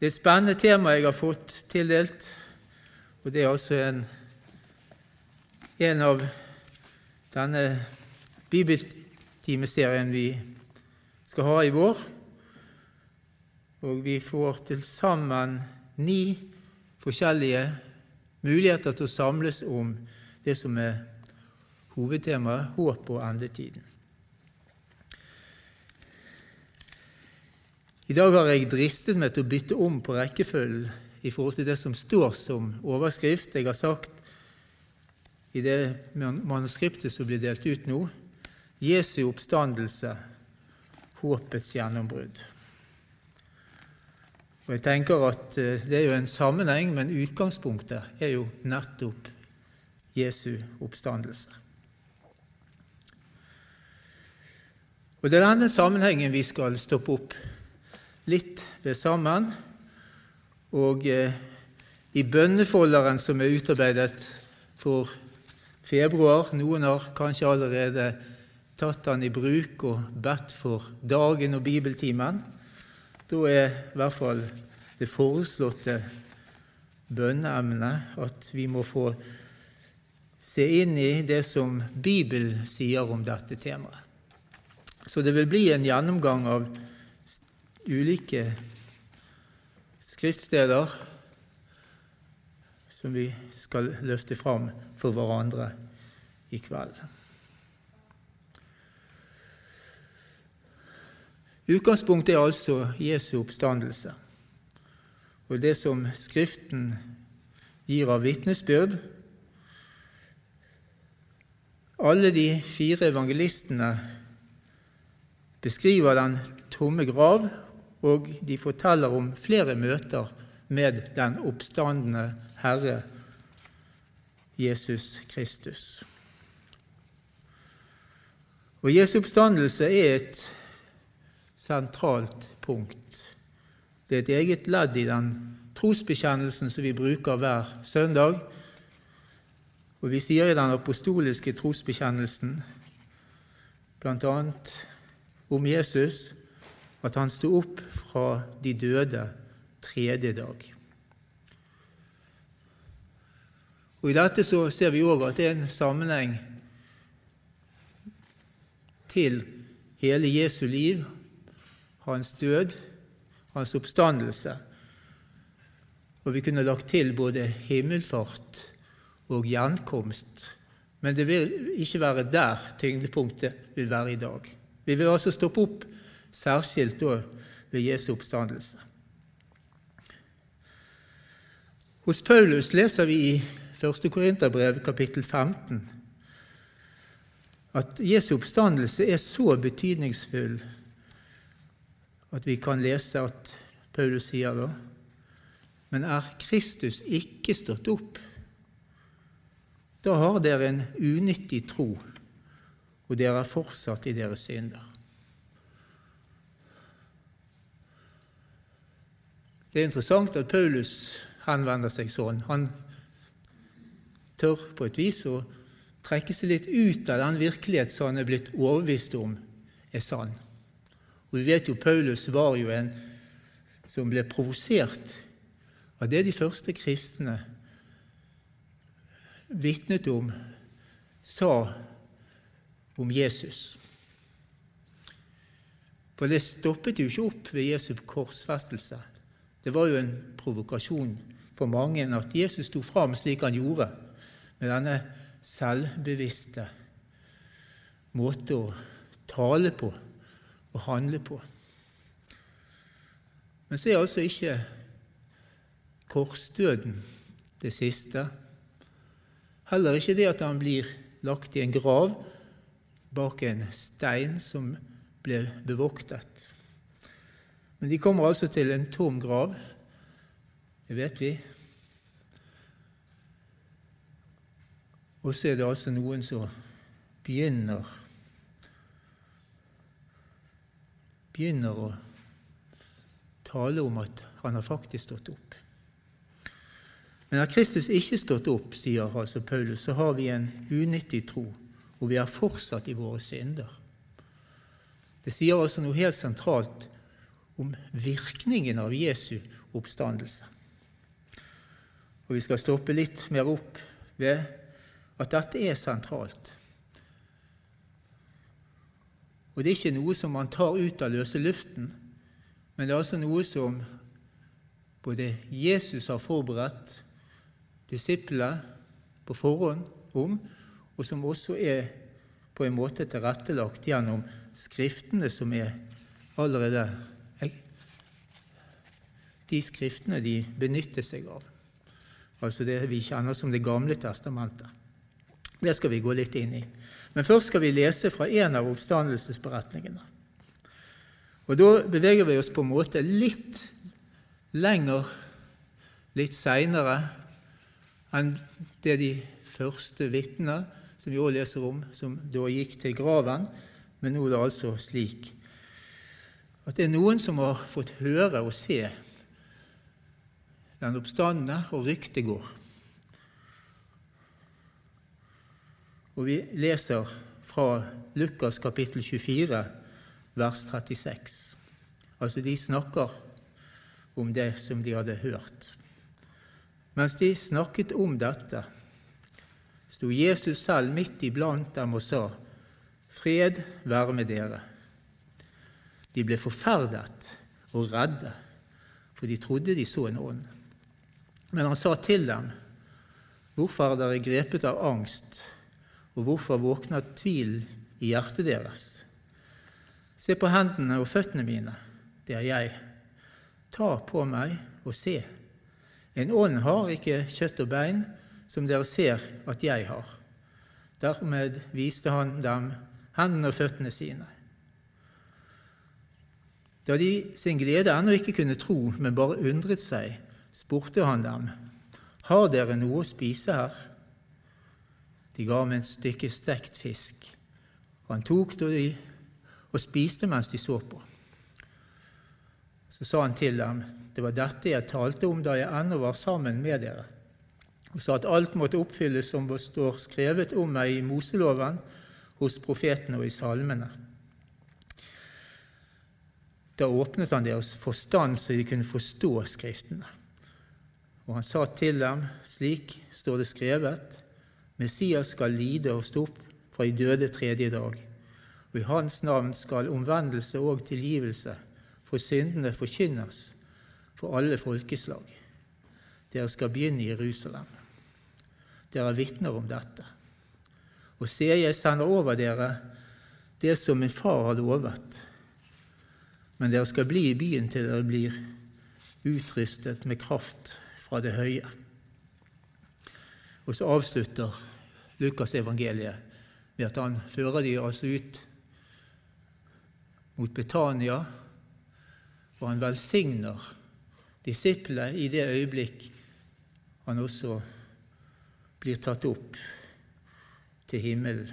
Det er et spennende tema jeg har fått tildelt, og det er altså en, en av denne bibeltimeserien vi skal ha i vår. Og vi får til sammen ni forskjellige muligheter til å samles om det som er hovedtemaet håp og endetiden. I dag har jeg dristet meg til å bytte om på rekkefølgen i forhold til det som står som overskrift. Jeg har sagt i det manuskriptet som blir delt ut nå Jesu oppstandelse, håpets gjennombrudd. Og jeg tenker at eh, Det er jo en sammenheng, men utgangspunktet er jo nettopp Jesu oppstandelse. Og Det er denne sammenhengen vi skal stoppe opp litt ved sammen. Og eh, i bønnefolderen som er utarbeidet for februar Noen har kanskje allerede tatt den i bruk og bedt for dagen og bibeltimen. Da er i hvert fall det foreslåtte bønneemnet at vi må få se inn i det som Bibelen sier om dette temaet. Så det vil bli en gjennomgang av ulike skriftsteder som vi skal løfte fram for hverandre i kveld. Utgangspunktet er altså Jesu oppstandelse og det som Skriften gir av vitnesbyrd. Alle de fire evangelistene beskriver den tomme grav og de forteller om flere møter med den oppstandende Herre Jesus Kristus. Og Jesu oppstandelse er et sentralt punkt. Det er et eget ledd i den trosbekjennelsen som vi bruker hver søndag. Og vi sier i den apostoliske trosbekjennelsen bl.a. om Jesus at han sto opp fra de døde tredje dag. Og I dette så ser vi òg at det er en sammenheng til hele Jesu liv, hans død, hans oppstandelse. Og vi kunne lagt til både himmelfart og gjenkomst. Men det vil ikke være der tyngdepunktet vil være i dag. Vi vil altså stoppe opp særskilt da ved Jesu oppstandelse. Hos Paulus leser vi i 1. Korinterbrev kapittel 15 at Jesu oppstandelse er så betydningsfull at vi kan lese at Paulus sier da Men er Kristus ikke stått opp, da har dere en unyttig tro, og dere er fortsatt i deres synder. Det er interessant at Paulus henvender seg sånn. Han tør på et vis å trekke seg litt ut av den virkelighet som han er blitt overbevist om er sann. Og Vi vet jo Paulus var jo en som ble provosert av det de første kristne vitnet om, sa om Jesus. For det stoppet jo ikke opp ved Jesu korsfestelse. Det var jo en provokasjon for mange at Jesus sto fram slik han gjorde, med denne selvbevisste måte å tale på og handle på. Men så er altså ikke korsdøden det siste. Heller ikke det at han blir lagt i en grav bak en stein som ble bevoktet. Men de kommer altså til en tom grav, Det vet vi. Og så er det altså noen som begynner begynner å tale om at han har faktisk stått opp. Men har Kristus ikke stått opp, sier altså Paulus, så har vi en unyttig tro, og vi er fortsatt i våre synder. Det sier altså noe helt sentralt om virkningen av Jesu oppstandelse. Og Vi skal stoppe litt mer opp ved at dette er sentralt. Og det er ikke noe som man tar ut av løse luften, men det er altså noe som både Jesus har forberedt disiplene på forhånd om, og som også er på en måte tilrettelagt gjennom Skriftene som er allerede De skriftene de benytter seg av, altså det vi kjenner som Det gamle testamentet. Det skal vi gå litt inn i. Men først skal vi lese fra en av oppstandelsesberetningene. Og Da beveger vi oss på en måte litt lenger, litt seinere, enn det de første vitnene, som vi også leser om, som da gikk til graven. Men nå er det altså slik at det er noen som har fått høre og se den oppstandende, og ryktet går. Og vi leser fra Lukas kapittel 24, vers 36. Altså, de snakker om det som de hadde hørt. Mens de snakket om dette, sto Jesus selv midt iblant dem og sa, Fred være med dere. De ble forferdet og redde, for de trodde de så en ånd. Men han sa til dem, Hvorfor er dere grepet av angst? Og hvorfor våkner tvil i hjertet deres? Se på hendene og føttene mine, det er jeg. Ta på meg og se. En ånd har ikke kjøtt og bein, som dere ser at jeg har. Dermed viste han dem hendene og føttene sine. Da de sin glede ennå ikke kunne tro, men bare undret seg, spurte han dem, Har dere noe å spise her? De ga ham et stykke stekt fisk. Han tok det og spiste mens de så på. Så sa han til dem, det var dette jeg talte om da jeg ennå var sammen med dere, og sa at alt måtte oppfylles som står skrevet om meg i Moseloven, hos profetene og i salmene. Da åpnet han deres forstand så de kunne forstå Skriftene. Og han sa til dem, slik står det skrevet, Messias skal lide og stå opp fra de døde tredje dag, og i hans navn skal omvendelse og tilgivelse for syndene forkynnes for alle folkeslag. Dere skal begynne i Jerusalem. Dere er vitner om dette. Og se, jeg sender over dere det som min far har lovet. Men dere skal bli i byen til dere blir utrustet med kraft fra det høye. Og så avslutter Lukas evangeliet ved at han fører de altså ut mot Betania, og han velsigner disiplene i det øyeblikk han også blir tatt opp til himmelen.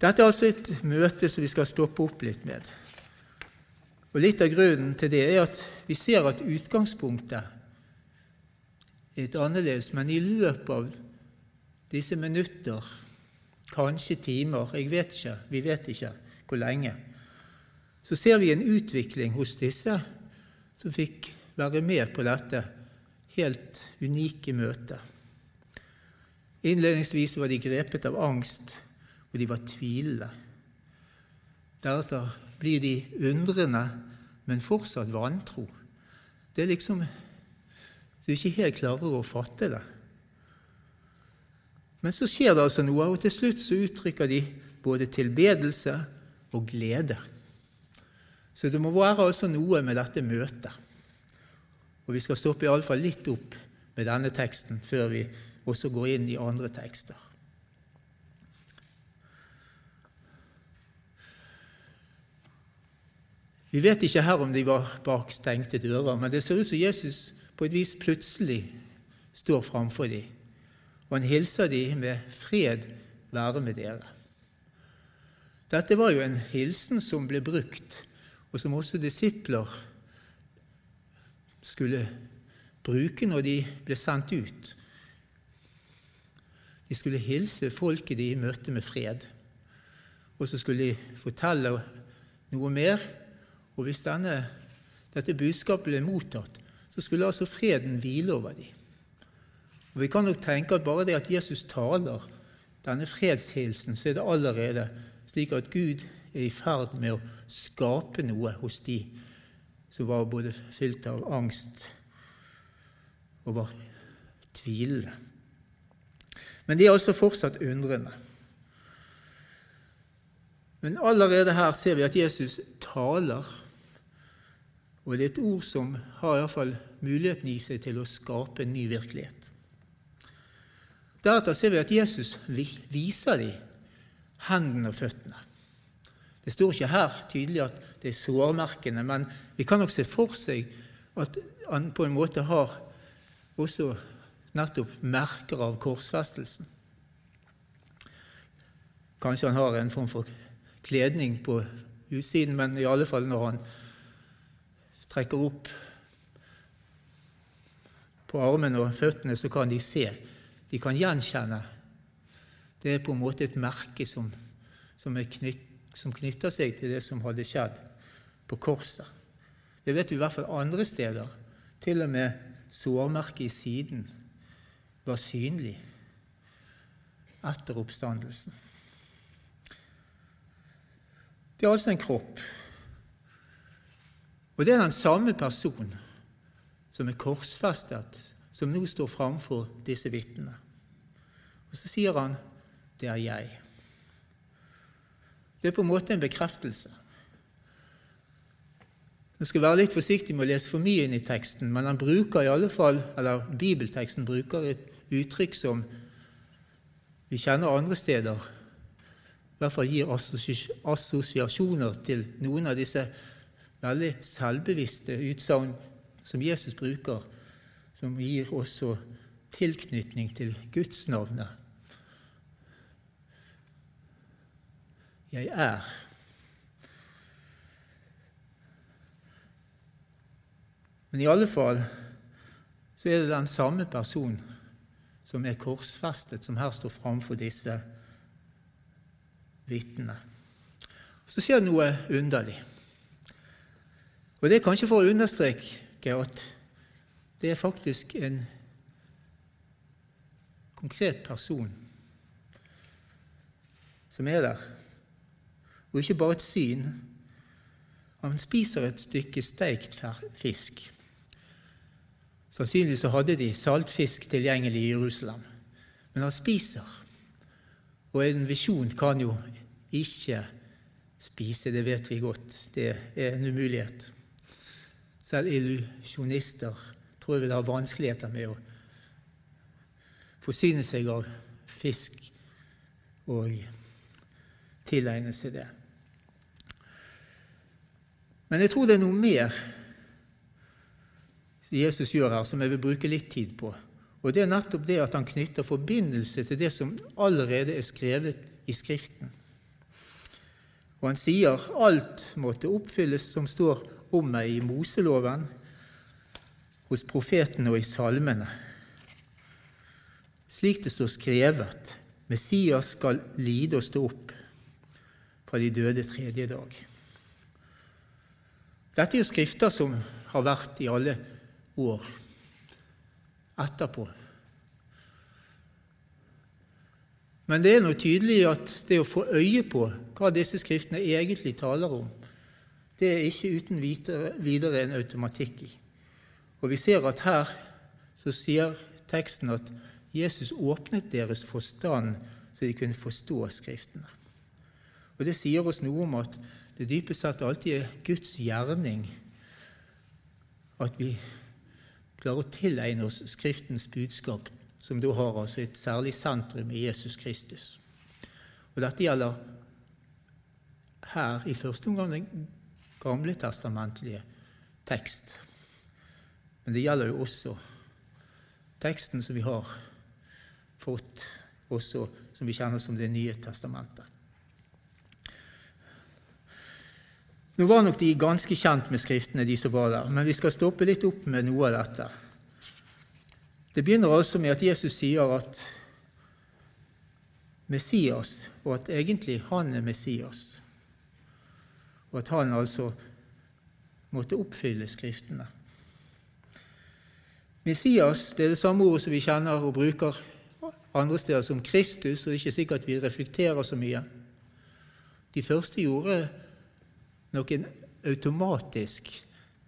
Dette er altså et møte som vi skal stoppe opp litt med. Og Litt av grunnen til det er at vi ser at utgangspunktet er litt annerledes, men i løpet av disse minutter, kanskje timer, jeg vet ikke, vi vet ikke hvor lenge, så ser vi en utvikling hos disse som fikk være med på dette helt unike møtet. Innledningsvis var de grepet av angst, og de var tvilende. Deretter blir de undrende, men fortsatt vantro. Det er liksom Du ikke helt klarer å fatte det. Men så skjer det altså noe, og til slutt så uttrykker de både tilbedelse og glede. Så det må være altså noe med dette møtet. Og vi skal stoppe iallfall litt opp med denne teksten før vi også går inn i andre tekster. Vi vet ikke her om de var bak stengte dører, men det ser ut som Jesus på et vis plutselig står framfor dem, og han hilser dem med 'fred være med dere'. Dette var jo en hilsen som ble brukt, og som også disipler skulle bruke når de ble sendt ut. De skulle hilse folket de møtte med fred. Og så skulle de fortelle noe mer. Og hvis denne, dette budskapet ble mottatt, så skulle altså freden hvile over dem. Og Vi kan nok tenke at bare det at Jesus taler denne fredshilsen, så er det allerede slik at Gud er i ferd med å skape noe hos de som var både fylt av angst og var tvilende. Men de er altså fortsatt undrende. Men allerede her ser vi at Jesus taler, og det er et ord som har iallfall muligheten i seg til å skape en ny virkelighet. Deretter ser vi at Jesus viser dem hendene og føttene. Det står ikke her tydelig at det er sårmerkene, men vi kan nok se for seg at han på en måte har også nettopp merker av korsfestelsen. Kanskje han har en form for kledning på utsiden, men i alle fall når han trekker opp på armene og føttene, så kan de se. De kan gjenkjenne. Det er på en måte et merke som, som, knytt, som knytter seg til det som hadde skjedd på korset. Det vet vi i hvert fall andre steder. Til og med sårmerket i siden var synlig etter oppstandelsen. Det er altså en kropp. Og det er den samme personen som er korsfestet, som nå står framfor disse vitnene. Og så sier han 'det er jeg'. Det er på en måte en bekreftelse. Jeg skal være litt forsiktig med å lese for mye inn i teksten, men han bruker i alle fall, eller bibelteksten bruker et uttrykk som vi kjenner andre steder, i hvert fall gir assosiasjoner til noen av disse veldig selvbevisste utsagn som Jesus bruker, som gir også tilknytning til gudsnavnet. Jeg er. Men i alle fall så er det den samme person som er korsfestet, som her står framfor disse vitnene. Så skjer det noe underlig. Og Det er kanskje for å understreke at det er faktisk en konkret person som er der, og ikke bare et syn. Han spiser et stykke steikt fisk. Sannsynligvis hadde de saltfisk tilgjengelig i Jerusalem. Men han spiser. Og en visjon kan jo ikke spise, det vet vi godt. Det er en umulighet. Selv illusjonister tror jeg vil ha vanskeligheter med å forsyne seg av fisk og tilegne seg det. Men jeg tror det er noe mer Jesus gjør her, som jeg vil bruke litt tid på. Og Det er nettopp det at han knytter forbindelse til det som allerede er skrevet i Skriften. Og han sier alt måtte oppfylles som står om meg i Moseloven, hos profetene og i salmene. Slik det står skrevet, Messias skal lide og stå opp fra de døde tredje dag. Dette er jo skrifter som har vært i alle år etterpå. Men det er nå tydelig at det å få øye på hva disse skriftene egentlig taler om, det er ikke uten videre en automatikk i. Og vi ser at her så sier teksten at Jesus åpnet deres forstand så de kunne forstå Skriftene. Og Det sier oss noe om at det dypest sett alltid er Guds gjerning at vi klarer å tilegne oss Skriftens budskap, som da har altså et særlig sentrum i Jesus Kristus. Og Dette gjelder her i første omgang den gamle testamentlige tekst. Men det gjelder jo også teksten som vi har fått, også som vi kjenner som Det nye testamentet. Nå var nok de ganske kjent med Skriftene, de som var der, men vi skal stoppe litt opp med noe av dette. Det begynner altså med at Jesus sier at Messias, og at egentlig han er Messias, og at han altså måtte oppfylle Skriftene. Messias det er det samme ordet som vi kjenner og bruker andre steder som Kristus, og det er ikke sikkert vi reflekterer så mye. De første gjorde nok en automatisk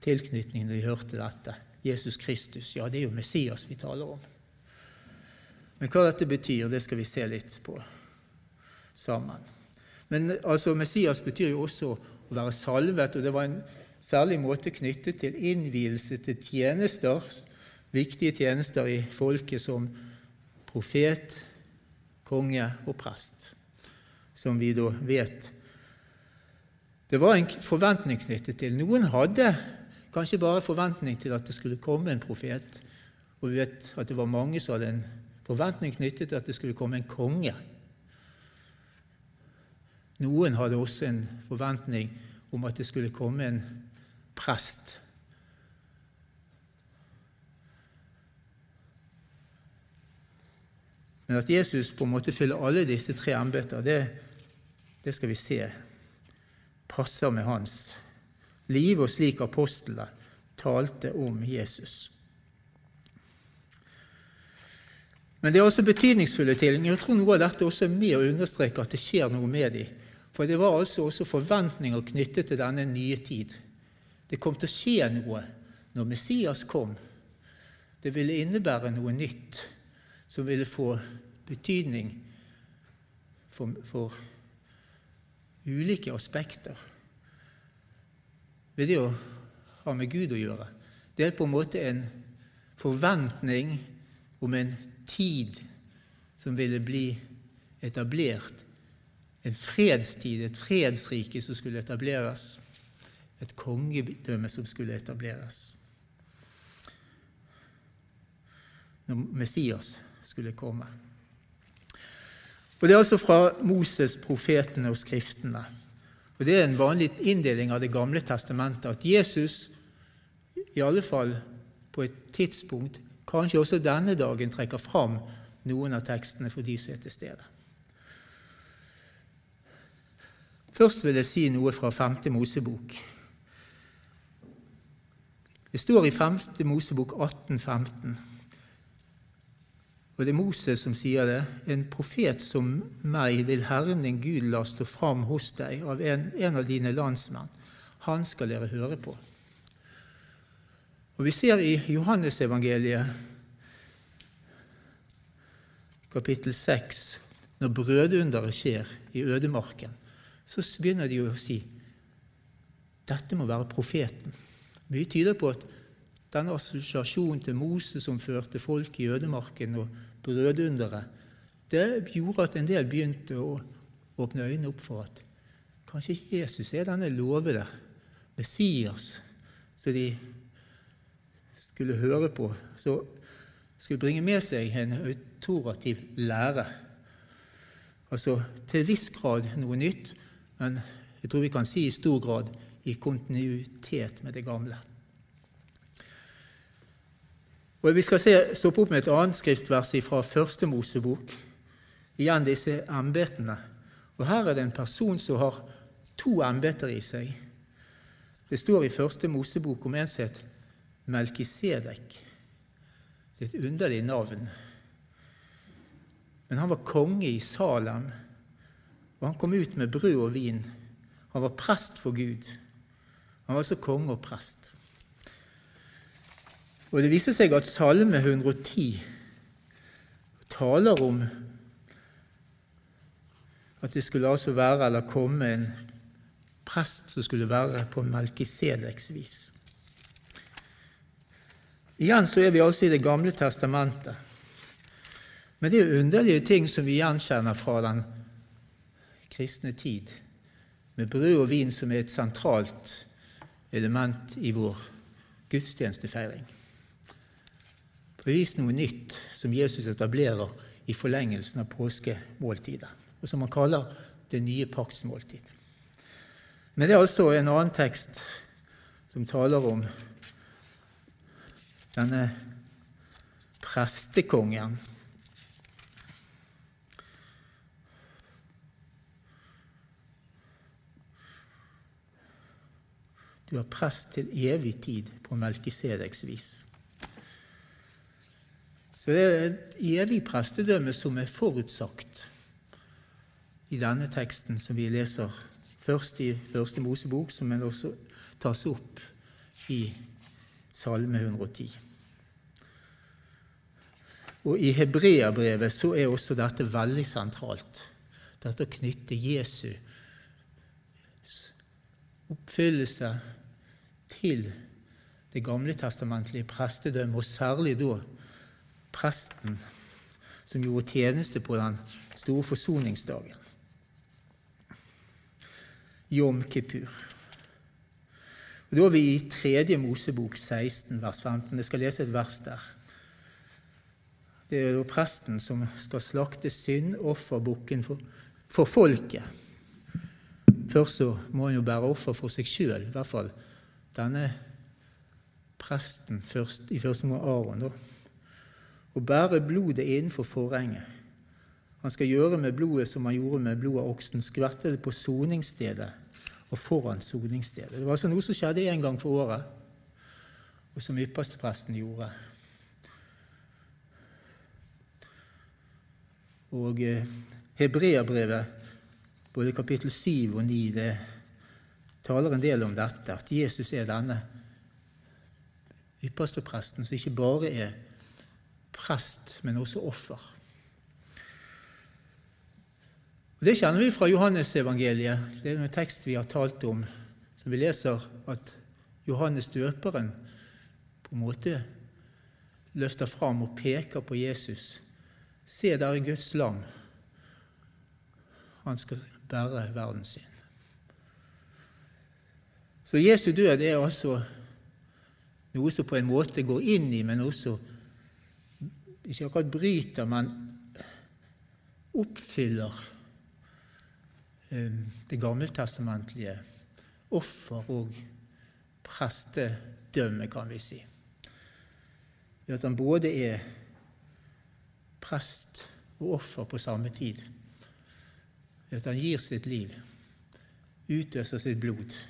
tilknytning når de hørte dette. Jesus Kristus. Ja, det er jo Messias vi taler om. Men hva dette betyr, det skal vi se litt på sammen. Men altså, Messias betyr jo også å være salvet, og det var en særlig måte knyttet til innvielse til tjenester viktige tjenester i folket som profet, konge og prest, som vi da vet. Det var en forventning knyttet til. Noen hadde kanskje bare forventning til at det skulle komme en profet, og vi vet at det var mange som hadde en forventning knyttet til at det skulle komme en konge. Noen hadde også en forventning om at det skulle komme en prest Men at Jesus på en måte fyller alle disse tre embeter, det, det skal vi se passer med hans liv, og slik apostlene talte om Jesus. Men det er også betydningsfulle ting. Jeg tror noe av dette også er med å understreke at det skjer noe med dem. For det var altså også forventninger knyttet til denne nye tid. Det kom til å skje noe når Messias kom. Det ville innebære noe nytt som ville få betydning for, for ulike aspekter ved det å ha med Gud å gjøre. Det er på en måte en forventning om en tid som ville bli etablert. En fredstid, et fredsrike som skulle etableres. Et kongedømme som skulle etableres. Når Messias skulle komme. Og Det er altså fra Moses, profetene og Skriftene. Og Det er en vanlig inndeling av Det gamle testamentet at Jesus, i alle fall på et tidspunkt, kanskje også denne dagen, trekker fram noen av tekstene for de som er til stede. Først vil jeg si noe fra 5. Mosebok. Det står i 5. Mosebok 18, 15. Og det er Moses som sier det. En profet som meg vil Herren din Gud la stå fram hos deg av en, en av dine landsmenn. Han skal dere høre på. Og Vi ser i Johannesevangeliet kapittel 6, når brødunderet skjer i ødemarken, så begynner de å si dette må være profeten. Mye tyder på at denne assosiasjonen til Moses som førte folk i ødemarken, og brødunderet, det gjorde at en del begynte å åpne øynene opp for at kanskje Jesus er denne lovede Messias som de skulle høre på, som skulle bringe med seg en autorativ lære. Altså til viss grad noe nytt, men jeg tror vi kan si i stor grad i kontinuitet med det gamle. Og Vi skal se, stoppe opp med et annet skriftvers fra Første Mosebok. Igjen disse embetene. Og Her er det en person som har to embeter i seg. Det står i Første Mosebok om en som het Melkisedek. Det er et underlig navn. Men han var konge i Salem, og han kom ut med brød og vin. Han var prest for Gud. Han var også konge og prest. Og Det viser seg at Salme 110 taler om at det skulle altså være eller komme en prest som skulle være på Melkisedeks vis. Igjen så er vi altså i Det gamle testamentet. Men det er jo underlige ting som vi gjenkjenner fra den kristne tid, med brød og vin som er et sentralt element i vår gudstjenestefeiring. Bevis noe nytt som Jesus etablerer i forlengelsen av påskemåltidet, og som han kaller det nye paktsmåltid. Men det er altså en annen tekst som taler om denne prestekongen. Du er prest til evig tid på Melkisedeks vis. Så det er et evig prestedømme som er forutsagt i denne teksten som vi leser først i Første Mosebok, som også tas opp i Salme 110. Og I Hebreabrevet så er også dette veldig sentralt. Dette å knytte Jesu oppfyllelse til det gamle testamentlige prestedømmet, og særlig da presten som gjorde tjeneste på den store forsoningsdagen. Jom Kippur. Og Da er vi i tredje Mosebok 16, vers 15. Jeg skal lese et vers der. Det er jo presten som skal slakte syndofferbukken for, for folket. Først så må han jo bære offer for seg sjøl, i hvert fall denne presten først, i første omgang Aron. og bære blodet innenfor forhenget. Han skal gjøre med blodet som han gjorde med blodet av oksen, skvette det på soningsstedet og foran soningsstedet. Det var altså noe som skjedde én gang for året, og som ypperstepresten gjorde. Og eh, Hebreabrevet, både kapittel 7 og 9, det taler en del om dette, at Jesus er denne ypperstepresten som ikke bare er prest, men også offer. Det kjenner vi fra Johannesevangeliet. Det er en tekst vi har talt om, som vi leser at Johannes døperen på en måte løfter fram og peker på Jesus. Se, der er Guds lam. Han skal bære verden sin. Så Jesu død er altså noe som på en måte går inn i, men også ikke akkurat bryter, men oppfyller eh, det gammeltestamentlige offer- og prestedømme, kan vi si. Ved at han både er prest og offer på samme tid. Ved at han gir sitt liv, utøser sitt blod,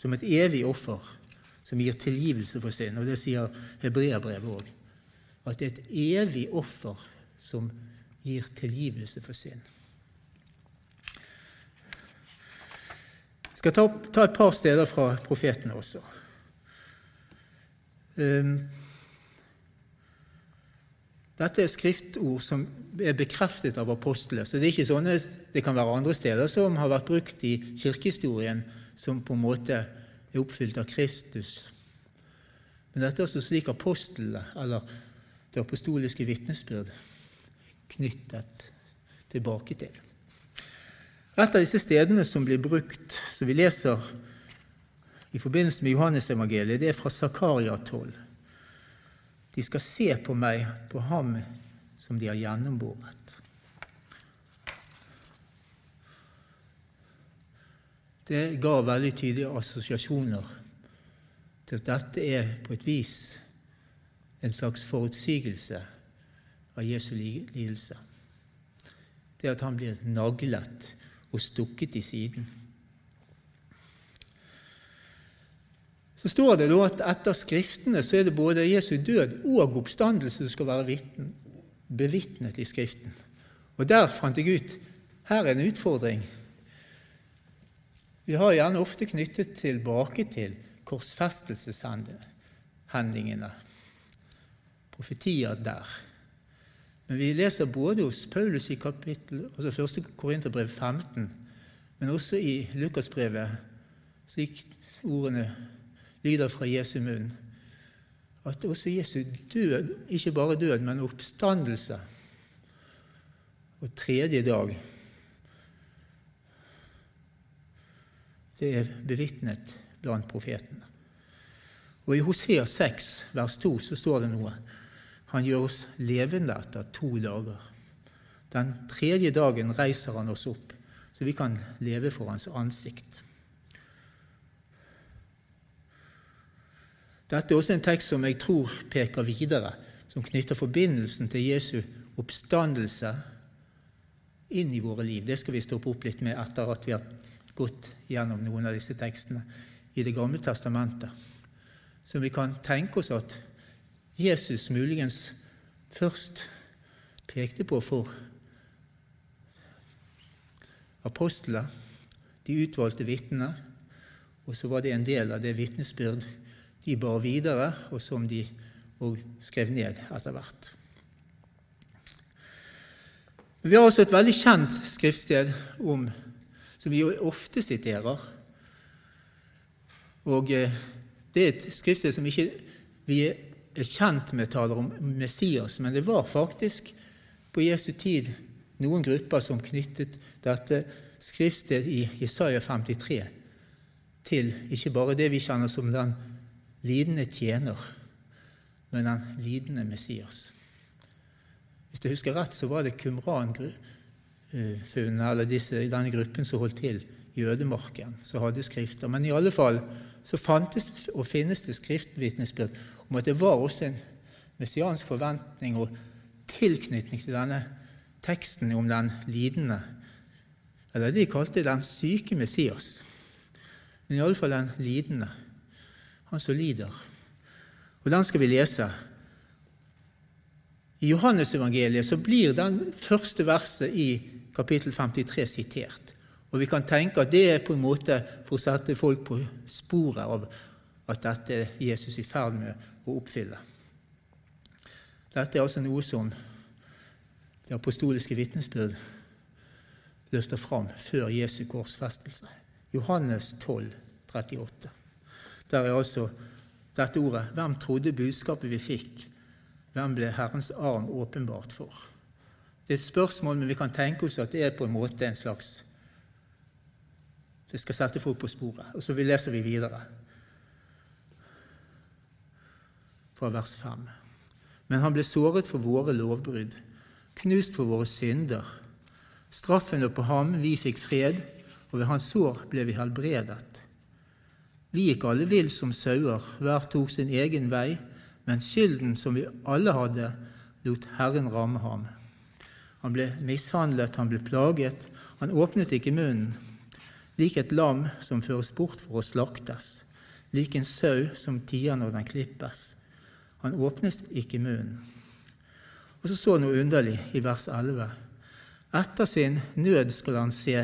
som et evig offer som gir tilgivelse for synd. Og det sier Hebreabrevet òg at det er et evig offer som gir tilgivelse for synd. Jeg skal ta, ta et par steder fra profetene også. Um, dette er skriftord som er bekreftet av apostler. så Det er ikke sånne, det kan være andre steder som har vært brukt i kirkehistorien, som på en måte er oppfylt av Kristus. Men dette er altså slik apostlene, eller det apostoliske vitnesbyrd knyttet tilbake til. Et av disse stedene som blir brukt, som vi leser i forbindelse med Johannesevangeliet, det er fra Zakaria 12. De skal se på meg, på ham som de har gjennomboret. Det ga veldig tydelige assosiasjoner til at dette er på et vis en slags forutsigelse av Jesu lidelse. Det at han blir naglet og stukket i siden. Så står det da at etter Skriftene så er det både Jesu død og oppstandelse som skal være bevitnet i Skriften. Og der fant jeg ut her er en utfordring. Vi har gjerne ofte knyttet tilbake til korsfestelseshendingene profetier der. Men vi leser både hos Paulus i kapittel, altså 1. Korinterbrev 15, men også i Lukasbrevet, slik ordene lyder fra Jesu munn, at også Jesu død, ikke bare død, men oppstandelse og tredje dag Det er bevitnet blant profetene. Og I Hosea 6, vers 2, så står det noe. Han gjør oss levende etter to dager. Den tredje dagen reiser han oss opp, så vi kan leve for hans ansikt. Dette er også en tekst som jeg tror peker videre, som knytter forbindelsen til Jesu oppstandelse inn i våre liv. Det skal vi stoppe opp litt med etter at vi har gått gjennom noen av disse tekstene i Det gamle testamentet. Så vi kan tenke oss at Jesus muligens først pekte på for apostlene, de utvalgte vitnene, og så var det en del av det vitnesbyrd de bar videre, og som de og skrev ned etter hvert. Vi har også et veldig kjent skriftsted om, som vi ofte siterer. Og eh, Det er et skriftsted som ikke vi er kjent med taler om Messias, men det var faktisk på Jesu tid noen grupper som knyttet dette skriftstedet i Jesaja 53 til ikke bare det vi kjenner som den lidende tjener, men den lidende Messias. Hvis jeg husker rett, så var det Kumran-funnene, eller disse, denne gruppen som holdt til i ødemarken, som hadde skrifter. Men i alle fall så fantes og finnes det skriftvitnesbyrd om at det var også en messiansk forventning og tilknytning til denne teksten om den lidende, eller de kalte den syke Messias, men i alle fall den lidende, han som lider. Og den skal vi lese. I Johannesevangeliet så blir den første verset i kapittel 53 sitert. Og vi kan tenke at det er på en måte for å sette folk på sporet av at dette er Jesus i ferd med å oppfylle. Dette er altså noe som det apostoliske vitnesbyrd løfter fram før Jesu korsfestelse. Johannes 12, 38. Der er altså dette ordet 'Hvem trodde budskapet vi fikk?' Hvem ble Herrens arm åpenbart for? Det er et spørsmål, men vi kan tenke oss at det er på en måte en slags Det skal sette folk på sporet. Og så leser vi videre fra vers 5. Men han ble såret for våre lovbrudd, knust for våre synder. Straffen lå på ham, vi fikk fred, og ved hans sår ble vi helbredet. Vi gikk alle vill som sauer, hver tok sin egen vei, men skylden som vi alle hadde, lot Herren ramme ham. Han ble mishandlet, han ble plaget, han åpnet ikke munnen. Lik et lam som føres bort for å slaktes, lik en sau som tier når den klippes. Han åpnes ikke munnen. Og så står det noe underlig i vers 11. Etter sin nød skal han se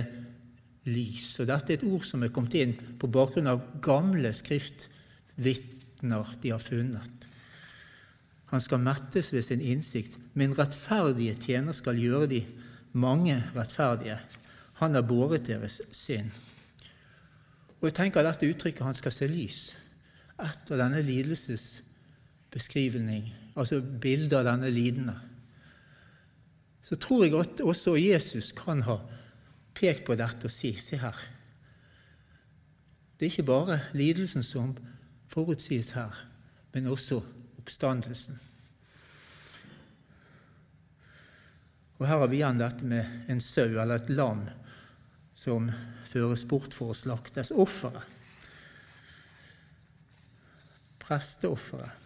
lys. Og Dette er et ord som er kommet inn på bakgrunn av gamle skriftvitner de har funnet. Han skal mettes ved sin innsikt. Min rettferdige tjener skal gjøre de mange rettferdige. Han har båret deres synd. Og jeg tenker dette uttrykket 'han skal se lys' etter denne lidelsesbeskrivning, altså bildet av denne lidende, så tror jeg at også Jesus kan ha pekt på dette og si se her. Det er ikke bare lidelsen som forutsies her, men også oppstandelsen. Og Her har vi igjen dette med en sau eller et lam som føres bort for å slaktes. Offeret. Presteofferet.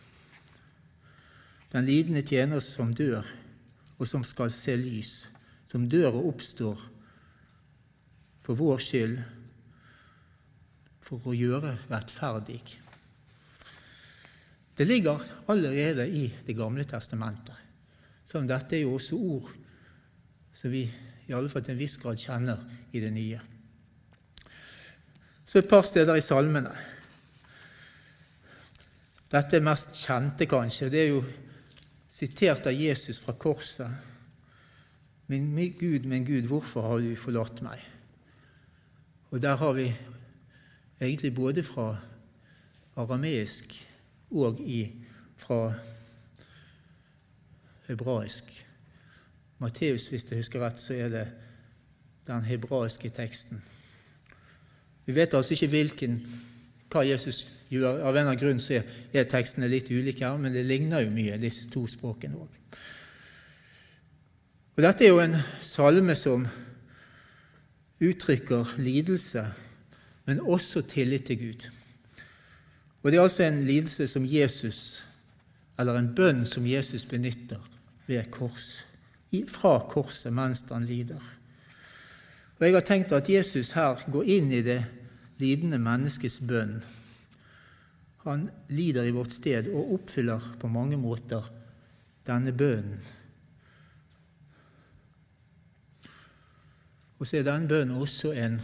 Den lidende tjener som dør, og som skal se lys. Som dør og oppstår for vår skyld, for å gjøre rettferdig. Det ligger allerede i Det gamle testamentet. Så dette er jo også ord som vi i alle fall til en viss grad kjenner i det nye. Så et par steder i salmene. Dette er mest kjente, kanskje. Det er jo sitert av Jesus fra korset. Min Gud, min Gud, hvorfor har du forlatt meg? Og der har vi egentlig både fra arameisk og fra hebraisk. Matteus, hvis jeg husker rett, så er det den hebraiske teksten. Vi vet altså ikke hvilken, hva Jesus gjør. Av en eller annen grunn så er tekstene litt ulike her, men det ligner jo mye, disse to språkene òg. Og Dette er jo en salme som uttrykker lidelse, men også tillit til Gud. Og Det er altså en lidelse som Jesus, eller en bønn som Jesus benytter ved kors, fra korset mens han lider. Og Jeg har tenkt at Jesus her går inn i det lidende menneskets bønn. Han lider i vårt sted og oppfyller på mange måter denne bønnen. Og så er denne bønnen også en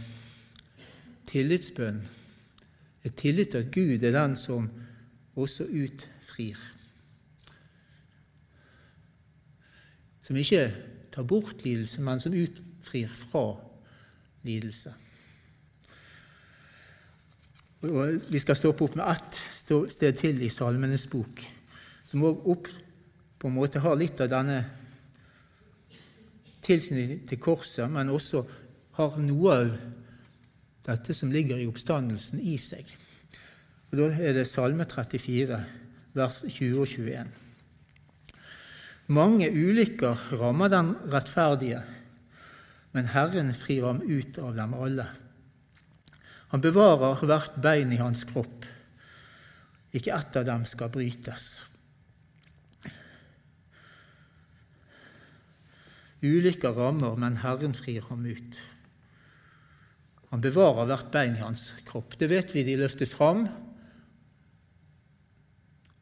tillitsbønn. Et tillit til at Gud er den som også utfrir. Som ikke tar bort lidelse, men som utfrir fra lidelse. Og Vi skal stoppe opp med ett sted til i Salmenes bok, som òg på en måte har litt av denne tilknytning til korset, men også har noe av dette som ligger i oppstandelsen, i seg. Og Da er det Salme 34, vers 20 og 21. Mange ulykker rammer den rettferdige, men Herren frir ham ut av dem alle. Han bevarer hvert bein i hans kropp. Ikke ett av dem skal brytes. Ulykker rammer, men Herren frir ham ut. Han bevarer hvert bein i hans kropp. Det vet vi de løftet fram.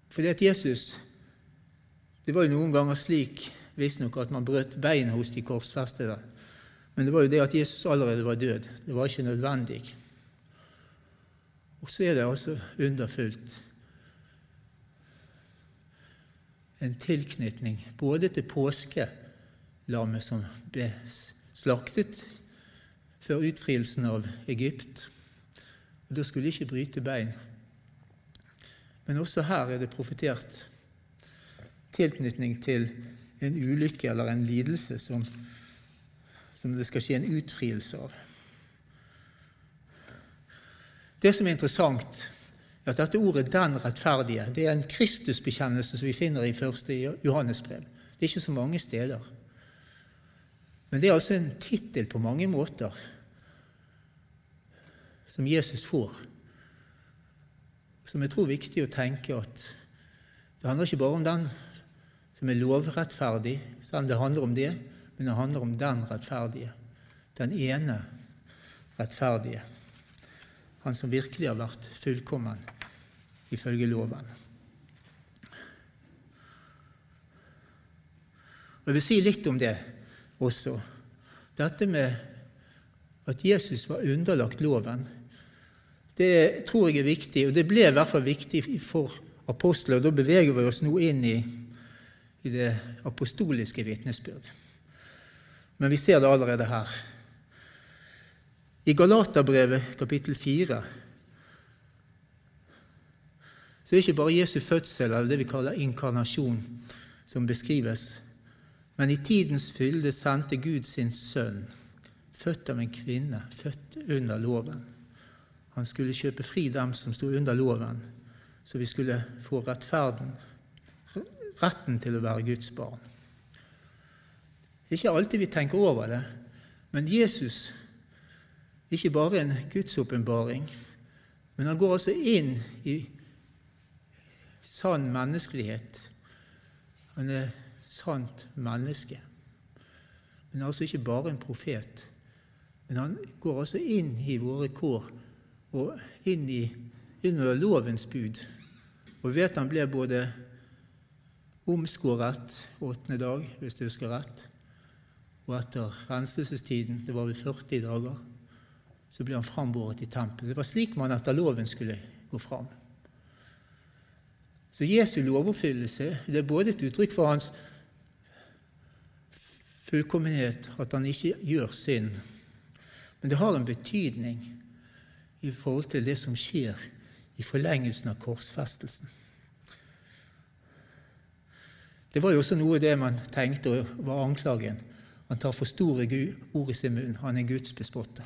Fordi at Jesus Det var jo noen ganger slik visstnok at man brøt bein hos de korsfestede. Men det var jo det at Jesus allerede var død. Det var ikke nødvendig. Og så er det altså underfullt en tilknytning både til påskelammet som ble slaktet før utfrielsen av Egypt. Og Da skulle de ikke bryte bein. Men også her er det profetert tilknytning til en ulykke eller en lidelse som, som det skal skje en utfrielse av. Det som er interessant, er at dette ordet 'den rettferdige' det er en Kristusbekjennelse som vi finner i første Johannesbrev. Det er ikke så mange steder. Men det er altså en tittel på mange måter som Jesus får, som jeg tror er viktig å tenke at det handler ikke bare om den som er lovrettferdig, selv om det handler om det, men det handler om den rettferdige, den ene rettferdige han som virkelig har vært fullkommen ifølge loven. Og Jeg vil si litt om det også. Dette med at Jesus var underlagt loven, det tror jeg er viktig, og det ble i hvert fall viktig for apostler. og Da beveger vi oss nå inn i, i det apostoliske vitnesbyrd. Men vi ser det allerede her. I Galaterbrevet kapittel 4 så er det ikke bare Jesu fødsel, eller det vi kaller inkarnasjon, som beskrives, men i tidens fylde sendte Gud sin sønn, født av en kvinne, født under loven. Han skulle kjøpe fri dem som sto under loven, så vi skulle få rettferden, retten til å være Guds barn. Det er ikke alltid vi tenker over det, men Jesus ikke bare en gudsåpenbaring, men han går altså inn i sann menneskelighet. Han er sant menneske. Men altså ikke bare en profet. Men han går altså inn i våre kår og inn i under lovens bud. Og vi vet han ble både omskåret åttende dag, hvis du husker rett, og etter renselsestiden, det var vel 40 dager, så ble han frambåret i tempelet. Det var slik man etter loven skulle gå fram. Så Jesu lovoppfyllelse det er både et uttrykk for hans fullkommenhet, at han ikke gjør synd, men det har en betydning i forhold til det som skjer i forlengelsen av korsfestelsen. Det var jo også noe det man tenkte var anklagen. Han tar for store ord i sin munn. Han er Guds bespotter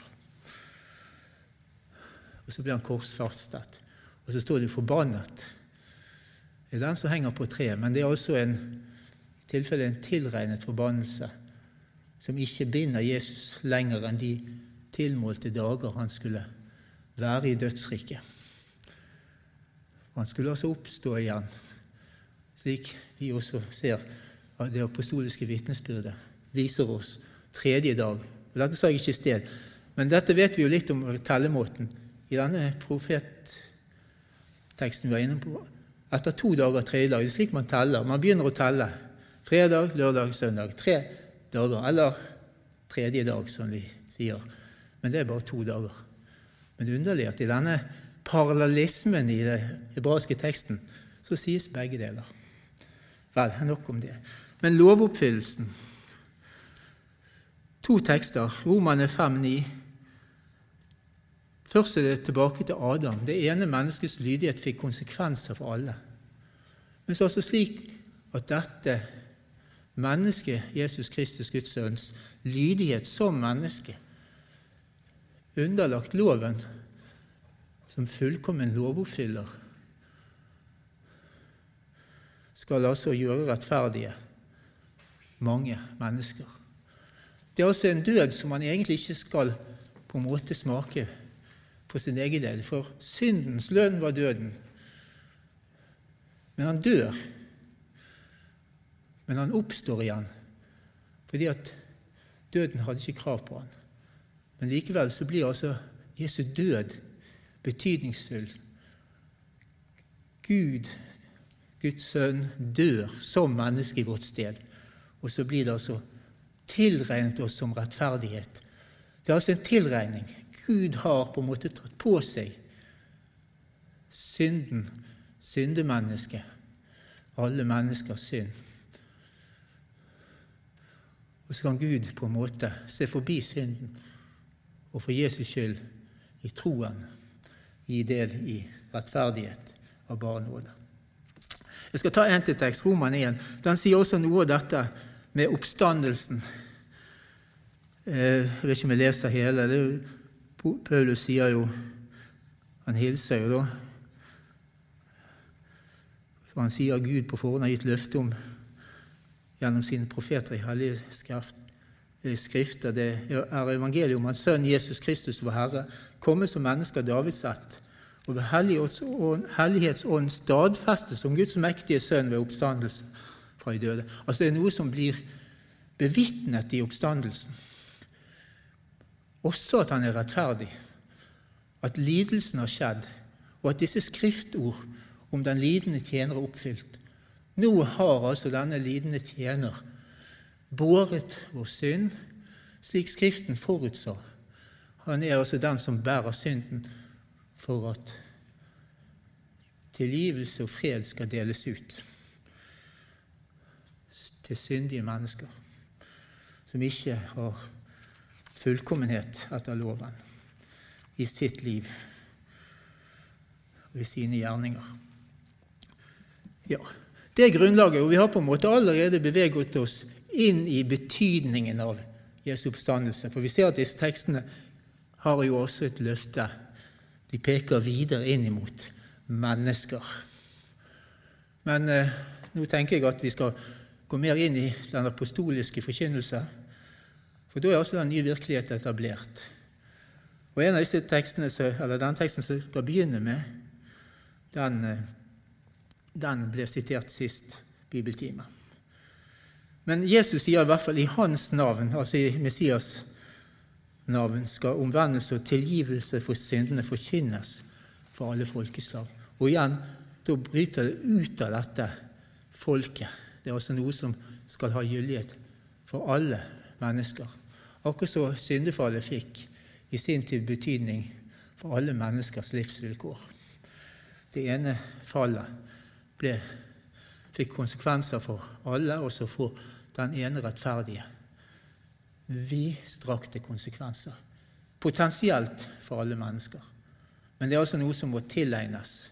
og så blir han korsfastet. Og og så står det 'forbannet'. Det er den som henger på treet, men det er også en, i tilfelle en tilregnet forbannelse som ikke binder Jesus lenger enn de tilmålte dager han skulle være i dødsriket. Han skulle altså oppstå igjen, slik vi også ser at det apostoliske vitnesbyrdet viser oss tredje dag. Og Dette sa jeg ikke i sted, men dette vet vi jo litt om tellemåten i denne profetteksten vi var inne på. Etter to dager, tredje dag. Det er slik man teller. Man begynner å telle. Fredag, lørdag, søndag. Tre dager. Eller tredje dag, som vi sier. Men det er bare to dager. Men det er underlig at i denne parallellismen i den hebraiske teksten så sies begge deler. Vel, nok om det. Men lovoppfyllelsen To tekster, Romane 5,9. Først er det tilbake til Adam. Det ene menneskets lydighet fikk konsekvenser for alle. Men så er også slik at dette mennesket, Jesus Kristus, Guds sønns lydighet som menneske, underlagt loven som fullkommen lovoppfyller, skal altså gjøre rettferdige mange mennesker. Det er altså en død som man egentlig ikke skal på en måte smake på sin egen del, for syndens lønn var døden. Men han dør. Men han oppstår igjen, fordi at døden hadde ikke krav på han. Men likevel så blir altså Jesu død betydningsfull. Gud, Guds sønn, dør som menneske i vårt sted. Og så blir det altså tilregnet oss som rettferdighet. Det er altså en tilregning. Gud har på en måte tatt på seg synden, syndemennesket, alle menneskers synd. Og så kan Gud på en måte se forbi synden og for Jesus skyld i troen gi del i rettferdighet av bare nåde. Jeg skal ta en til tekst, Roman 1. Den sier også noe av dette med oppstandelsen. Eh, jeg vet ikke om jeg leser hele. er Paulus sier jo Han hilser jo da. Han sier Gud på forhånd har gitt løfte om gjennom sine profeter i hellige skrifter. Det er evangeliet om hans sønn Jesus Kristus, vår Herre, komme som menneske av Davids ett, og ved Hellighetsånd stadfestes som Guds mektige sønn ved oppstandelsen fra de døde. Altså Det er noe som blir bevitnet i oppstandelsen. Også at han er rettferdig, at lidelsen har skjedd, og at disse skriftord om den lidende tjener er oppfylt. Nå har altså denne lidende tjener båret vår synd slik Skriften forutså. Han er altså den som bærer synden for at tilgivelse og fred skal deles ut til syndige mennesker som ikke har fullkommenhet etter loven i sitt liv og i sine gjerninger. Ja, Det er grunnlaget, og vi har på en måte allerede beveget oss inn i betydningen av Jesu oppstandelse. For vi ser at disse tekstene har jo også et løfte. De peker videre inn imot mennesker. Men eh, nå tenker jeg at vi skal gå mer inn i den apostoliske forkynnelse. For da er også den nye virkeligheten etablert. Og en av disse tekstene, eller Den teksten som jeg skal begynne med, den, eh, den ble sitert sist bibeltime. Men Jesus sier i hvert fall i hans navn, altså i Messias navn, skal omvendelse og tilgivelse for syndene forkynnes for alle folkeslag. Og igjen, da bryter det ut av dette folket det er også noe som skal ha gyldighet for alle mennesker. Akkurat så syndefallet fikk i sin tid betydning for alle menneskers livsvilkår. Det ene fallet ble, fikk konsekvenser for alle, også for den ene rettferdige. Vidstrakte konsekvenser. Potensielt for alle mennesker. Men det er altså noe som må tilegnes,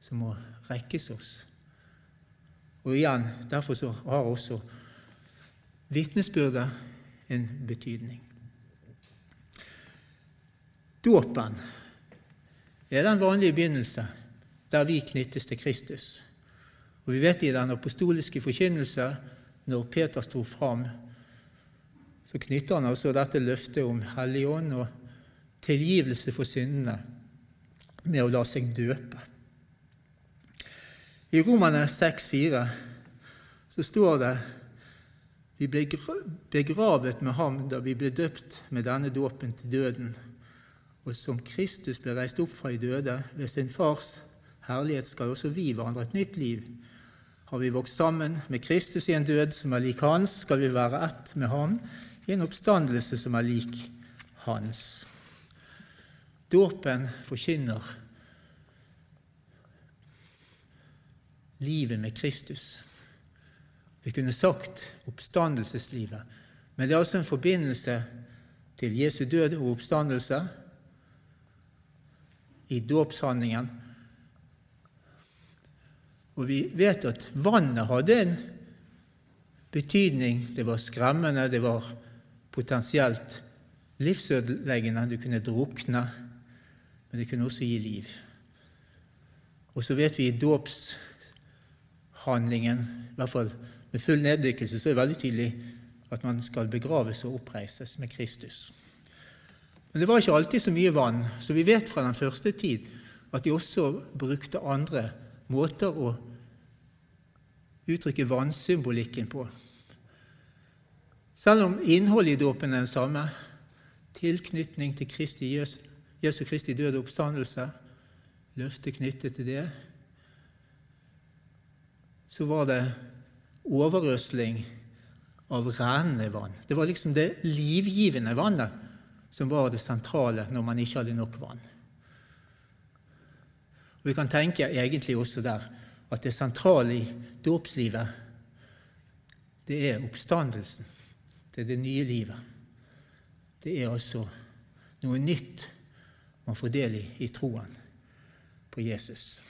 som må rekkes oss. Og igjen, Derfor så har også vitnesbyrdet en betydning. Dåpen er den vanlige begynnelse der vi knyttes til Kristus. Og Vi vet i den apostoliske forkynnelse, når Peter sto fram, så knytter han altså dette løftet om Hellig Ånd og tilgivelse for syndene med å la seg døpe. I Romane 6,4 så står det vi ble begravet med ham da vi ble døpt med denne dåpen til døden. Og som Kristus ble reist opp fra i døde ved sin fars herlighet, skal også vi vandre et nytt liv. Har vi vokst sammen med Kristus i en død som er lik hans, skal vi være ett med ham i en oppstandelse som er lik hans. Dåpen forkynner livet med Kristus. Vi kunne sagt oppstandelseslivet, men det er altså en forbindelse til Jesu død og oppstandelse i dåpshandlingen. Og vi vet at vannet hadde en betydning. Det var skremmende, det var potensielt livsødeleggende. Du kunne drukne, men det kunne også gi liv. Og så vet vi i dåpshandlingen, i hvert fall med full neddykkelse så er det veldig tydelig at man skal begraves og oppreises med Kristus. Men det var ikke alltid så mye vann, så vi vet fra den første tid at de også brukte andre måter å uttrykke vannsymbolikken på. Selv om innholdet i dåpen er den samme, tilknytning til Kristi, Jesu Kristi døde oppstandelse, løftet knyttet til det, så var det overøsling av rennende vann. Det var liksom det livgivende vannet som var det sentrale når man ikke hadde nok vann. Og Vi kan tenke egentlig også der at det sentrale i dåpslivet, det er oppstandelsen. Det er det nye livet. Det er altså noe nytt man får del i i troen på Jesus.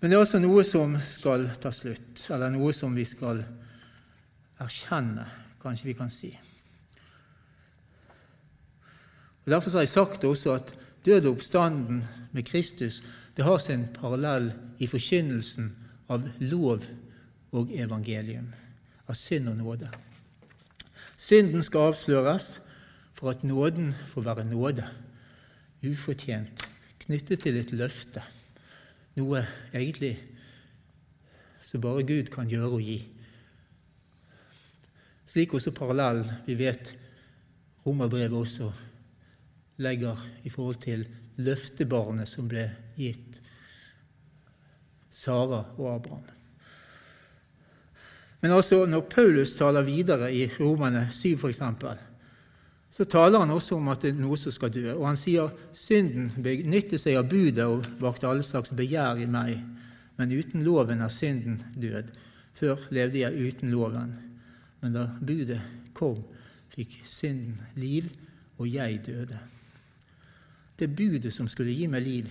Men det er også noe som skal ta slutt, eller noe som vi skal erkjenne, kanskje vi kan si. Og Derfor har jeg sagt også at død og oppstanden med Kristus det har sin parallell i forkynnelsen av lov og evangelium, av synd og nåde. Synden skal avsløres for at nåden får være nåde, ufortjent, knyttet til et løfte noe egentlig som bare Gud kan gjøre og gi. Slik også parallell vi vet romerbrevet også legger i forhold til løftebarnet som ble gitt Sara og Abraham. Men altså, når Paulus taler videre i Romane 7 f.eks., så taler han også om at det er noe som skal dø. Og han sier synden benytter seg av budet og vakte alle slags begjær i meg. Men uten loven er synden død. Før levde jeg uten loven. Men da budet kom, fikk synden liv, og jeg døde. Det budet som skulle gi meg liv,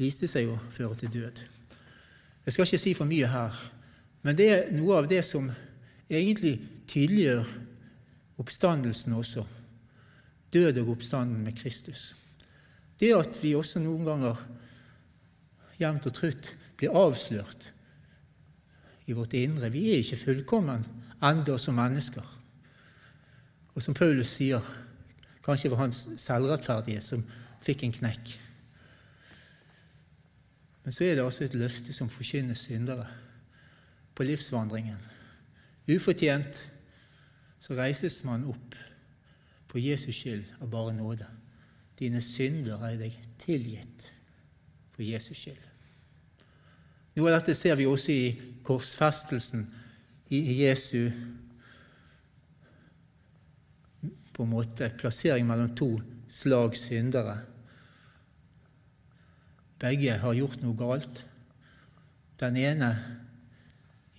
viste seg å føre til død. Jeg skal ikke si for mye her, men det er noe av det som egentlig tydeliggjør oppstandelsen også død og oppstanden med Kristus. Det at vi også noen ganger jevnt og trutt blir avslørt i vårt indre. Vi er ikke fullkommen enda som mennesker. Og som Paulus sier, kanskje var hans selvrettferdighet som fikk en knekk. Men så er det altså et løfte som forkynner syndere på livsvandringen. Ufortjent så reises man opp for Jesus skyld av bare nåde. Dine synder er deg tilgitt for Jesus skyld. Noe av dette ser vi også i korsfestelsen i Jesu på en måte plassering mellom to slag syndere. Begge har gjort noe galt. Den ene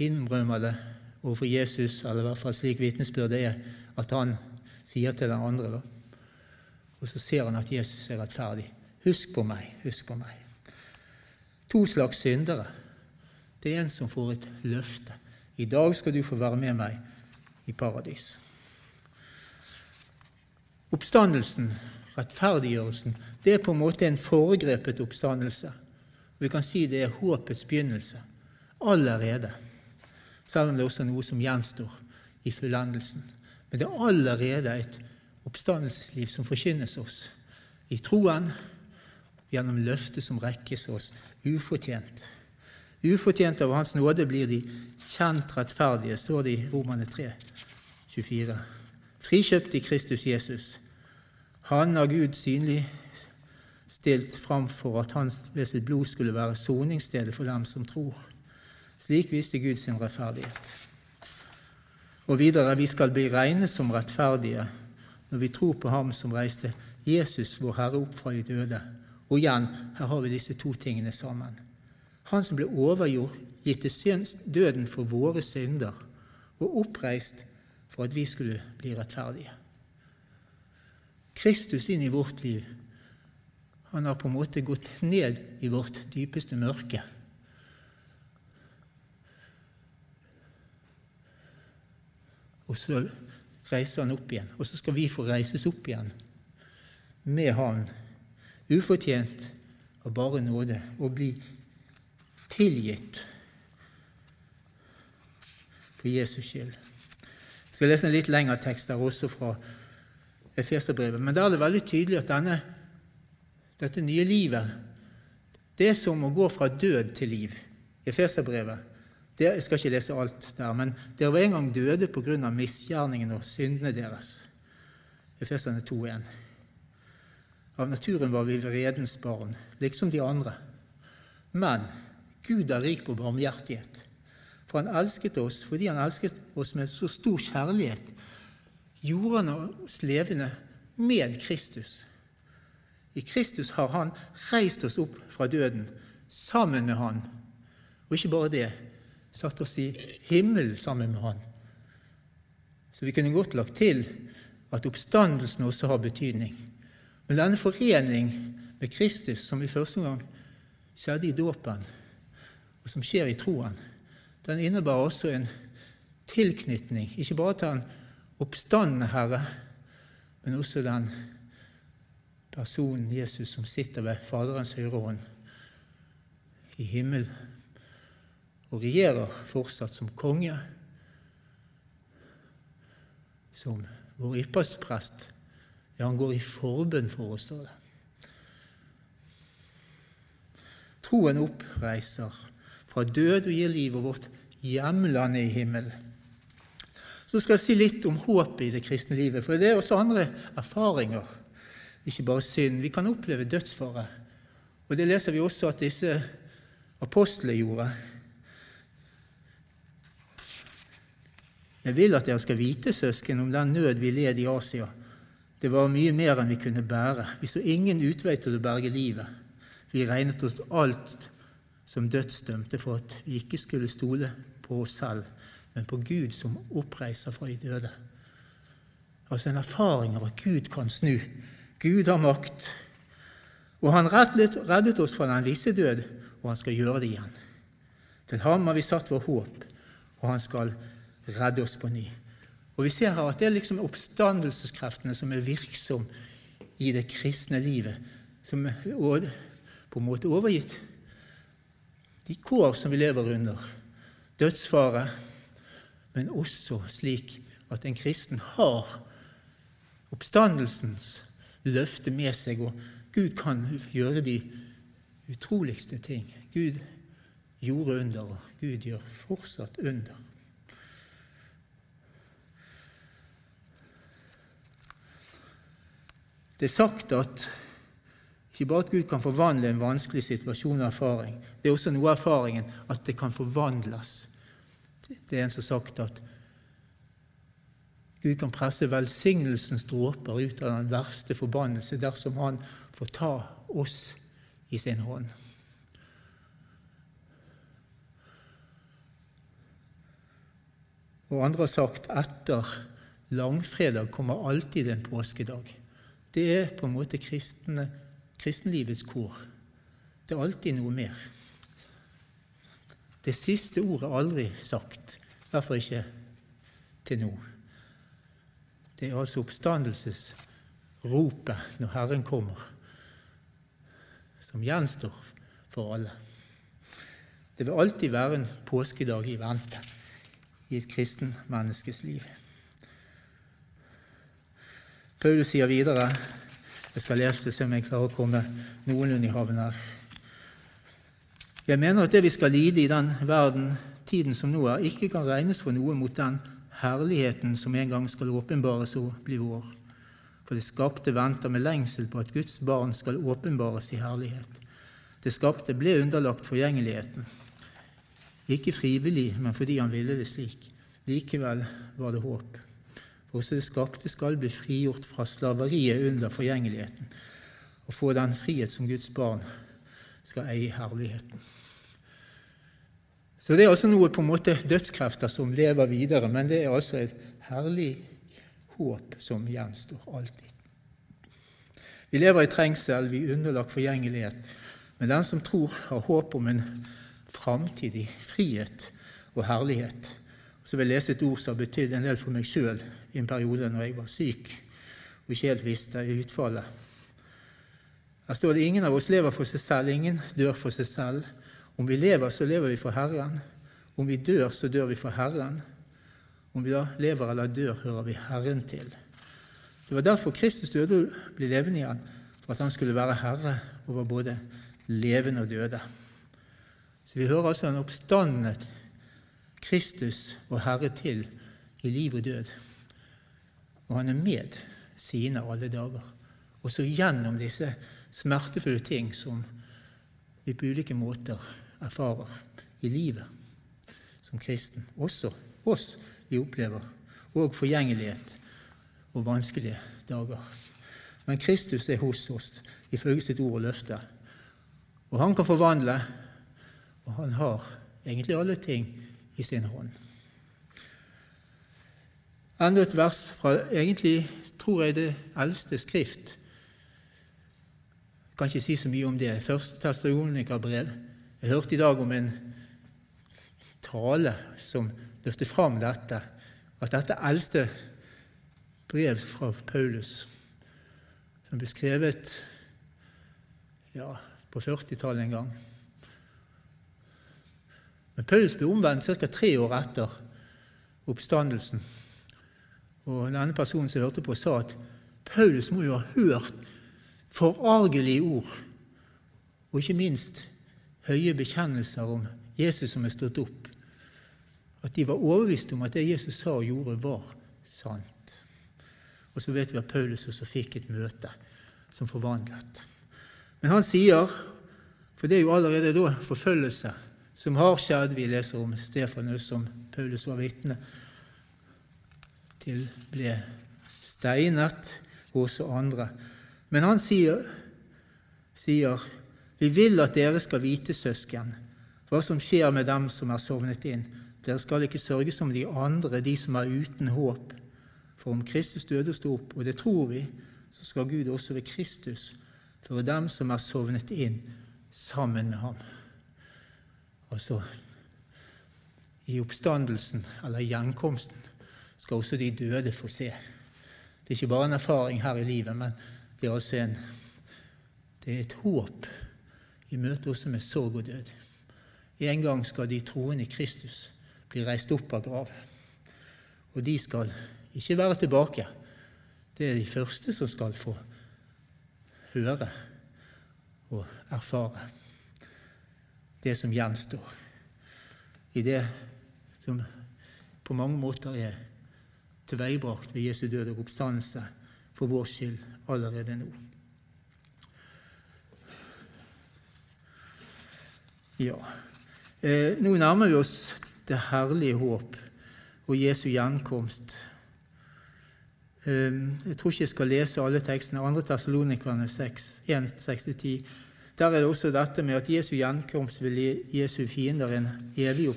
innrømmer det overfor Jesus, eller i hvert fall slik vitnesbyrdet er, at han sier til den andre. Da. Og så ser han at Jesus er rettferdig. Husk på meg, husk på meg. To slags syndere. Det er en som får et løfte. I dag skal du få være med meg i paradis. Oppstandelsen, rettferdiggjørelsen, det er på en måte en foregrepet oppstandelse. Vi kan si det er håpets begynnelse allerede, selv om det er også noe som gjenstår i fullendelsen. Men det er allerede et oppstandelsesliv som forkynnes oss i troen, gjennom løftet som rekkes oss ufortjent. Ufortjent av Hans nåde blir de kjent rettferdige, står det i Romane 3, 24. Frikjøpt i Kristus Jesus. Han har Gud synlig stilt fram for at hans ved sitt blod skulle være soningsstedet for dem som tror. Slik viste Gud sin rettferdighet. Og videre, vi skal bli regnet som rettferdige når vi tror på Ham som reiste Jesus, vår Herre, opp fra de døde. Og igjen, her har vi disse to tingene sammen. Han som ble overgjort, gitt til døden for våre synder, og oppreist for at vi skulle bli rettferdige. Kristus inn i vårt liv. Han har på en måte gått ned i vårt dypeste mørke. Og så reiser han opp igjen. Og så skal vi få reises opp igjen med Han, ufortjent av bare nåde, og bli tilgitt for Jesus skyld. Jeg skal lese en litt lengre tekst der også fra Efeserbrevet. Men der er det veldig tydelig at denne, dette nye livet det er som å gå fra død til liv. Efeserbrevet jeg skal ikke lese alt der, men dere var en gang døde av misgjerningene og syndene deres. Efeserne 2,1. Av naturen var vi vredens barn, liksom de andre. Men Gud er rik på barmhjertighet. For han elsket oss fordi han elsket oss med så stor kjærlighet, gjorde han oss levende med Kristus. I Kristus har han reist oss opp fra døden sammen med han. Og ikke bare det, satt oss i himmelen sammen med Han. Så vi kunne godt lagt til at oppstandelsen også har betydning. Men denne forening med Kristus, som i første gang skjedde i dåpen, og som skjer i troen, den innebar også en tilknytning, ikke bare til den oppstandende Herre, men også den personen Jesus som sitter ved Faderens høyre hånd i himmelen og regjerer fortsatt som konge, som vår ypperste prest. Ja, han går i forbønn for oss, står det. Troen oppreiser fra død og gir liv, og vårt hjemland er i himmelen. Så skal jeg si litt om håpet i det kristne livet, for det er også andre erfaringer. Ikke bare synd. Vi kan oppleve dødsfare. Og det leser vi også at disse apostlene gjorde. Jeg vil at dere skal vite, søsken, om den nød vi led i Asia. Det var mye mer enn vi kunne bære. Vi så ingen utvei til å berge livet. Vi regnet oss alt som dødsdømte for at vi ikke skulle stole på oss selv, men på Gud som oppreiser fra de døde. Altså en erfaring av at Gud kan snu. Gud har makt. Og han reddet, reddet oss fra den visse død, og han skal gjøre det igjen. Til ham har vi satt vår håp, og han skal redde oss på ny. Og Vi ser her at det er liksom oppstandelseskreftene som er virksom i det kristne livet, som er på en måte overgitt de kår som vi lever under. Dødsfare, men også slik at en kristen har oppstandelsens løfte med seg, og Gud kan gjøre de utroligste ting. Gud gjorde under, og Gud gjør fortsatt under. Det er sagt at ikke bare at Gud kan forvandle en vanskelig situasjon og erfaring, det er også noe av erfaringen at det kan forvandles. Det er en som har sagt at Gud kan presse velsignelsens dråper ut av den verste forbannelse dersom Han får ta oss i sin hånd. Og andre har sagt etter langfredag kommer alltid en påskedag. Det er på en måte kristne, kristenlivets kor. Det er alltid noe mer. Det siste ordet er aldri sagt, fall ikke til nå. Det er altså oppstandelsesropet når Herren kommer, som gjenstår for alle. Det vil alltid være en påskedag i vente i et kristen menneskes liv. Paulus sier videre Jeg skal lese så jeg klarer å komme noenlunde i havn her. Jeg mener at det vi skal lide i den verden, tiden som nå er, ikke kan regnes for noe mot den herligheten som en gang skal åpenbares og bli vår. For det skapte venter med lengsel på at Guds barn skal åpenbares i herlighet. Det skapte ble underlagt forgjengeligheten. Ikke frivillig, men fordi han ville det slik. Likevel var det håp. Også det skapte skal bli frigjort fra slaveriet under forgjengeligheten og få den frihet som Guds barn skal eie herligheten. Så det er altså noe på en måte dødskrefter som lever videre, men det er altså et herlig håp som gjenstår alltid. Vi lever i trengsel, vi er underlagt forgjengelighet, men den som tror, har håp om en framtidig frihet og herlighet. Så vil jeg lese et ord som har betydd en del for meg sjøl i en periode når jeg var syk og ikke helt visste utfallet. Her står det ingen av oss lever for seg selv, ingen dør for seg selv. Om vi lever, så lever vi for Herren. Om vi dør, så dør vi for Herren. Om vi da lever eller dør, hører vi Herren til. Det var derfor Kristus døde og ble levende igjen, for at han skulle være herre over både levende og døde. Så vi hører altså en oppstandet Kristus og Herre til i liv og død. Og han er med sine alle dager. Også gjennom disse smertefulle ting som vi på ulike måter erfarer i livet som kristen. Også oss vi opplever, og forgjengelighet og vanskelige dager. Men Kristus er hos oss ifølge sitt ord og løfte. Og han kan forvandle, og han har egentlig alle ting i sin hånd. Enda et vers fra egentlig, tror jeg, det eldste skrift kan ikke si så mye om det. Første Testalonika-brev. Jeg hørte i dag om en tale som løfter fram dette, at dette eldste brev fra Paulus, som ble skrevet ja, på 40-tallet en gang Men Paulus ble omvendt ca. tre år etter oppstandelsen. Og denne personen som hørte på, sa at Paulus må jo ha hørt forargelige ord, og ikke minst høye bekjennelser om Jesus som er stått opp. At de var overbevist om at det Jesus sa og gjorde, var sant. Og så vet vi at Paulus også fikk et møte som forvandlet. Men han sier, for det er jo allerede da forfølgelse som har skjedd Vi leser om Stefanus, som Paulus var vitne til, ble steinet, og også andre. Men han sier, sier vi vil at dere skal vite, søsken, hva som skjer med dem som er sovnet inn. Dere skal ikke sørge som de andre, de som er uten håp. For om Kristus døde og sto opp, og det tror vi, så skal Gud også ved Kristus føre dem som er sovnet inn, sammen med ham. Altså i oppstandelsen, eller gjenkomsten, skal også de døde få se. Det er ikke bare en erfaring her i livet, men det er også en, det er et håp i møte også med sorg og død. En gang skal de troende i Kristus bli reist opp av grav. Og de skal ikke være tilbake. Det er de første som skal få høre og erfare det som gjenstår i det som på mange måter er tilveiebrakt ved Jesu død og oppstandelse for vår skyld allerede nå. Ja, eh, Nå nærmer vi oss det herlige håp og Jesu gjenkomst. Eh, jeg tror ikke jeg skal lese alle tekstene. 2. Tessalonikerne 1.6-10. Der er det også dette med at Jesu gjenkomst vil gi Jesu fiender en evig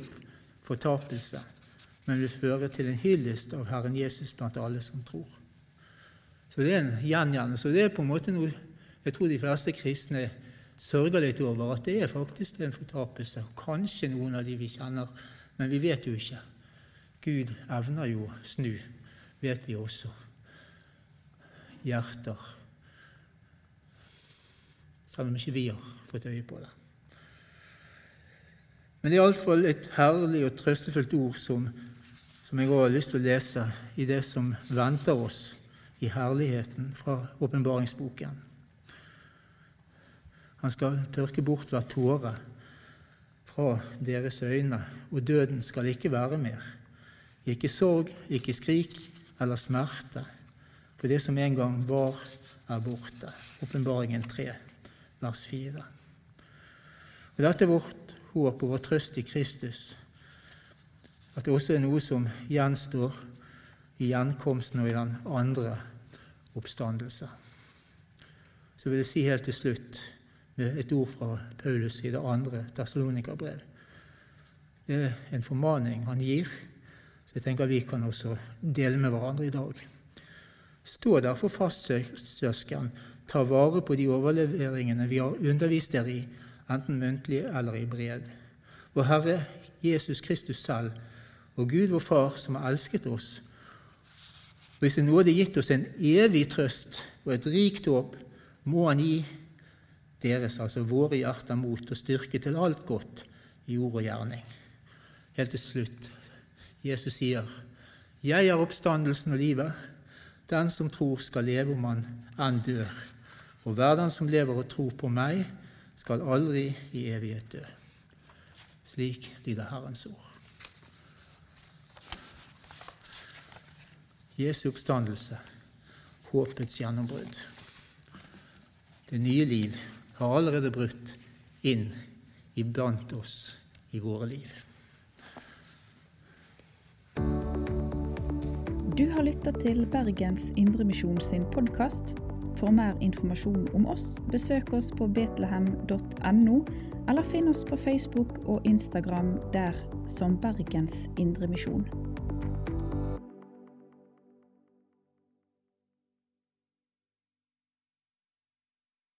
fortapelse, men vil føre til en hyllest av Herren Jesus blant alle som tror. Så det er en gjengjeldelse. Så det er på en måte noe jeg tror de fleste kristne sørger litt over, at det er faktisk en fortapelse. Kanskje noen av de vi kjenner, men vi vet jo ikke. Gud evner jo å snu, vet vi også. Hjerter. Selv om ikke vi har fått øye på det. Men det er iallfall et herlig og trøstefullt ord som, som jeg har lyst til å lese i det som venter oss i herligheten fra åpenbaringsboken. Han skal tørke bort hver tåre fra deres øyne, og døden skal ikke være mer. Ikke sorg, ikke skrik eller smerte, for det som en gang var, er borte. Åpenbaringen 3, vers 4. Og Dette er vårt håp og vår trøst i Kristus, at det også er noe som gjenstår i gjenkomsten og i den andre oppstandelse. Så vil jeg si helt til slutt med et ord fra Paulus i det andre Tessalonikerbrev. Det er en formaning han gir, så jeg tenker vi kan også dele med hverandre i dag. Stå derfor fast, søsken, ta vare på de overleveringene vi har undervist dere i, enten muntlig eller i brev. Vår Herre Jesus Kristus selv og Gud vår Far, som har elsket oss, hvis det nåde gitt oss en evig trøst og et rikt håp, må Han gi deres, altså våre hjerter, mot og styrke til alt godt i ord og gjerning. Helt til slutt. Jesus sier, 'Jeg er oppstandelsen og livet.' Den som tror, skal leve om han enn dør. Og hver den som lever og tror på meg, skal aldri i evighet dø. Slik lyder Herrens ord. Jesu oppstandelse, håpets gjennombrudd. Det nye liv har allerede brutt inn iblant oss i våre liv. Du har lytta til Bergens Indremisjon sin podkast. For mer informasjon om oss, besøk oss på betlehem.no, eller finn oss på Facebook og Instagram der som Bergens Indremisjon.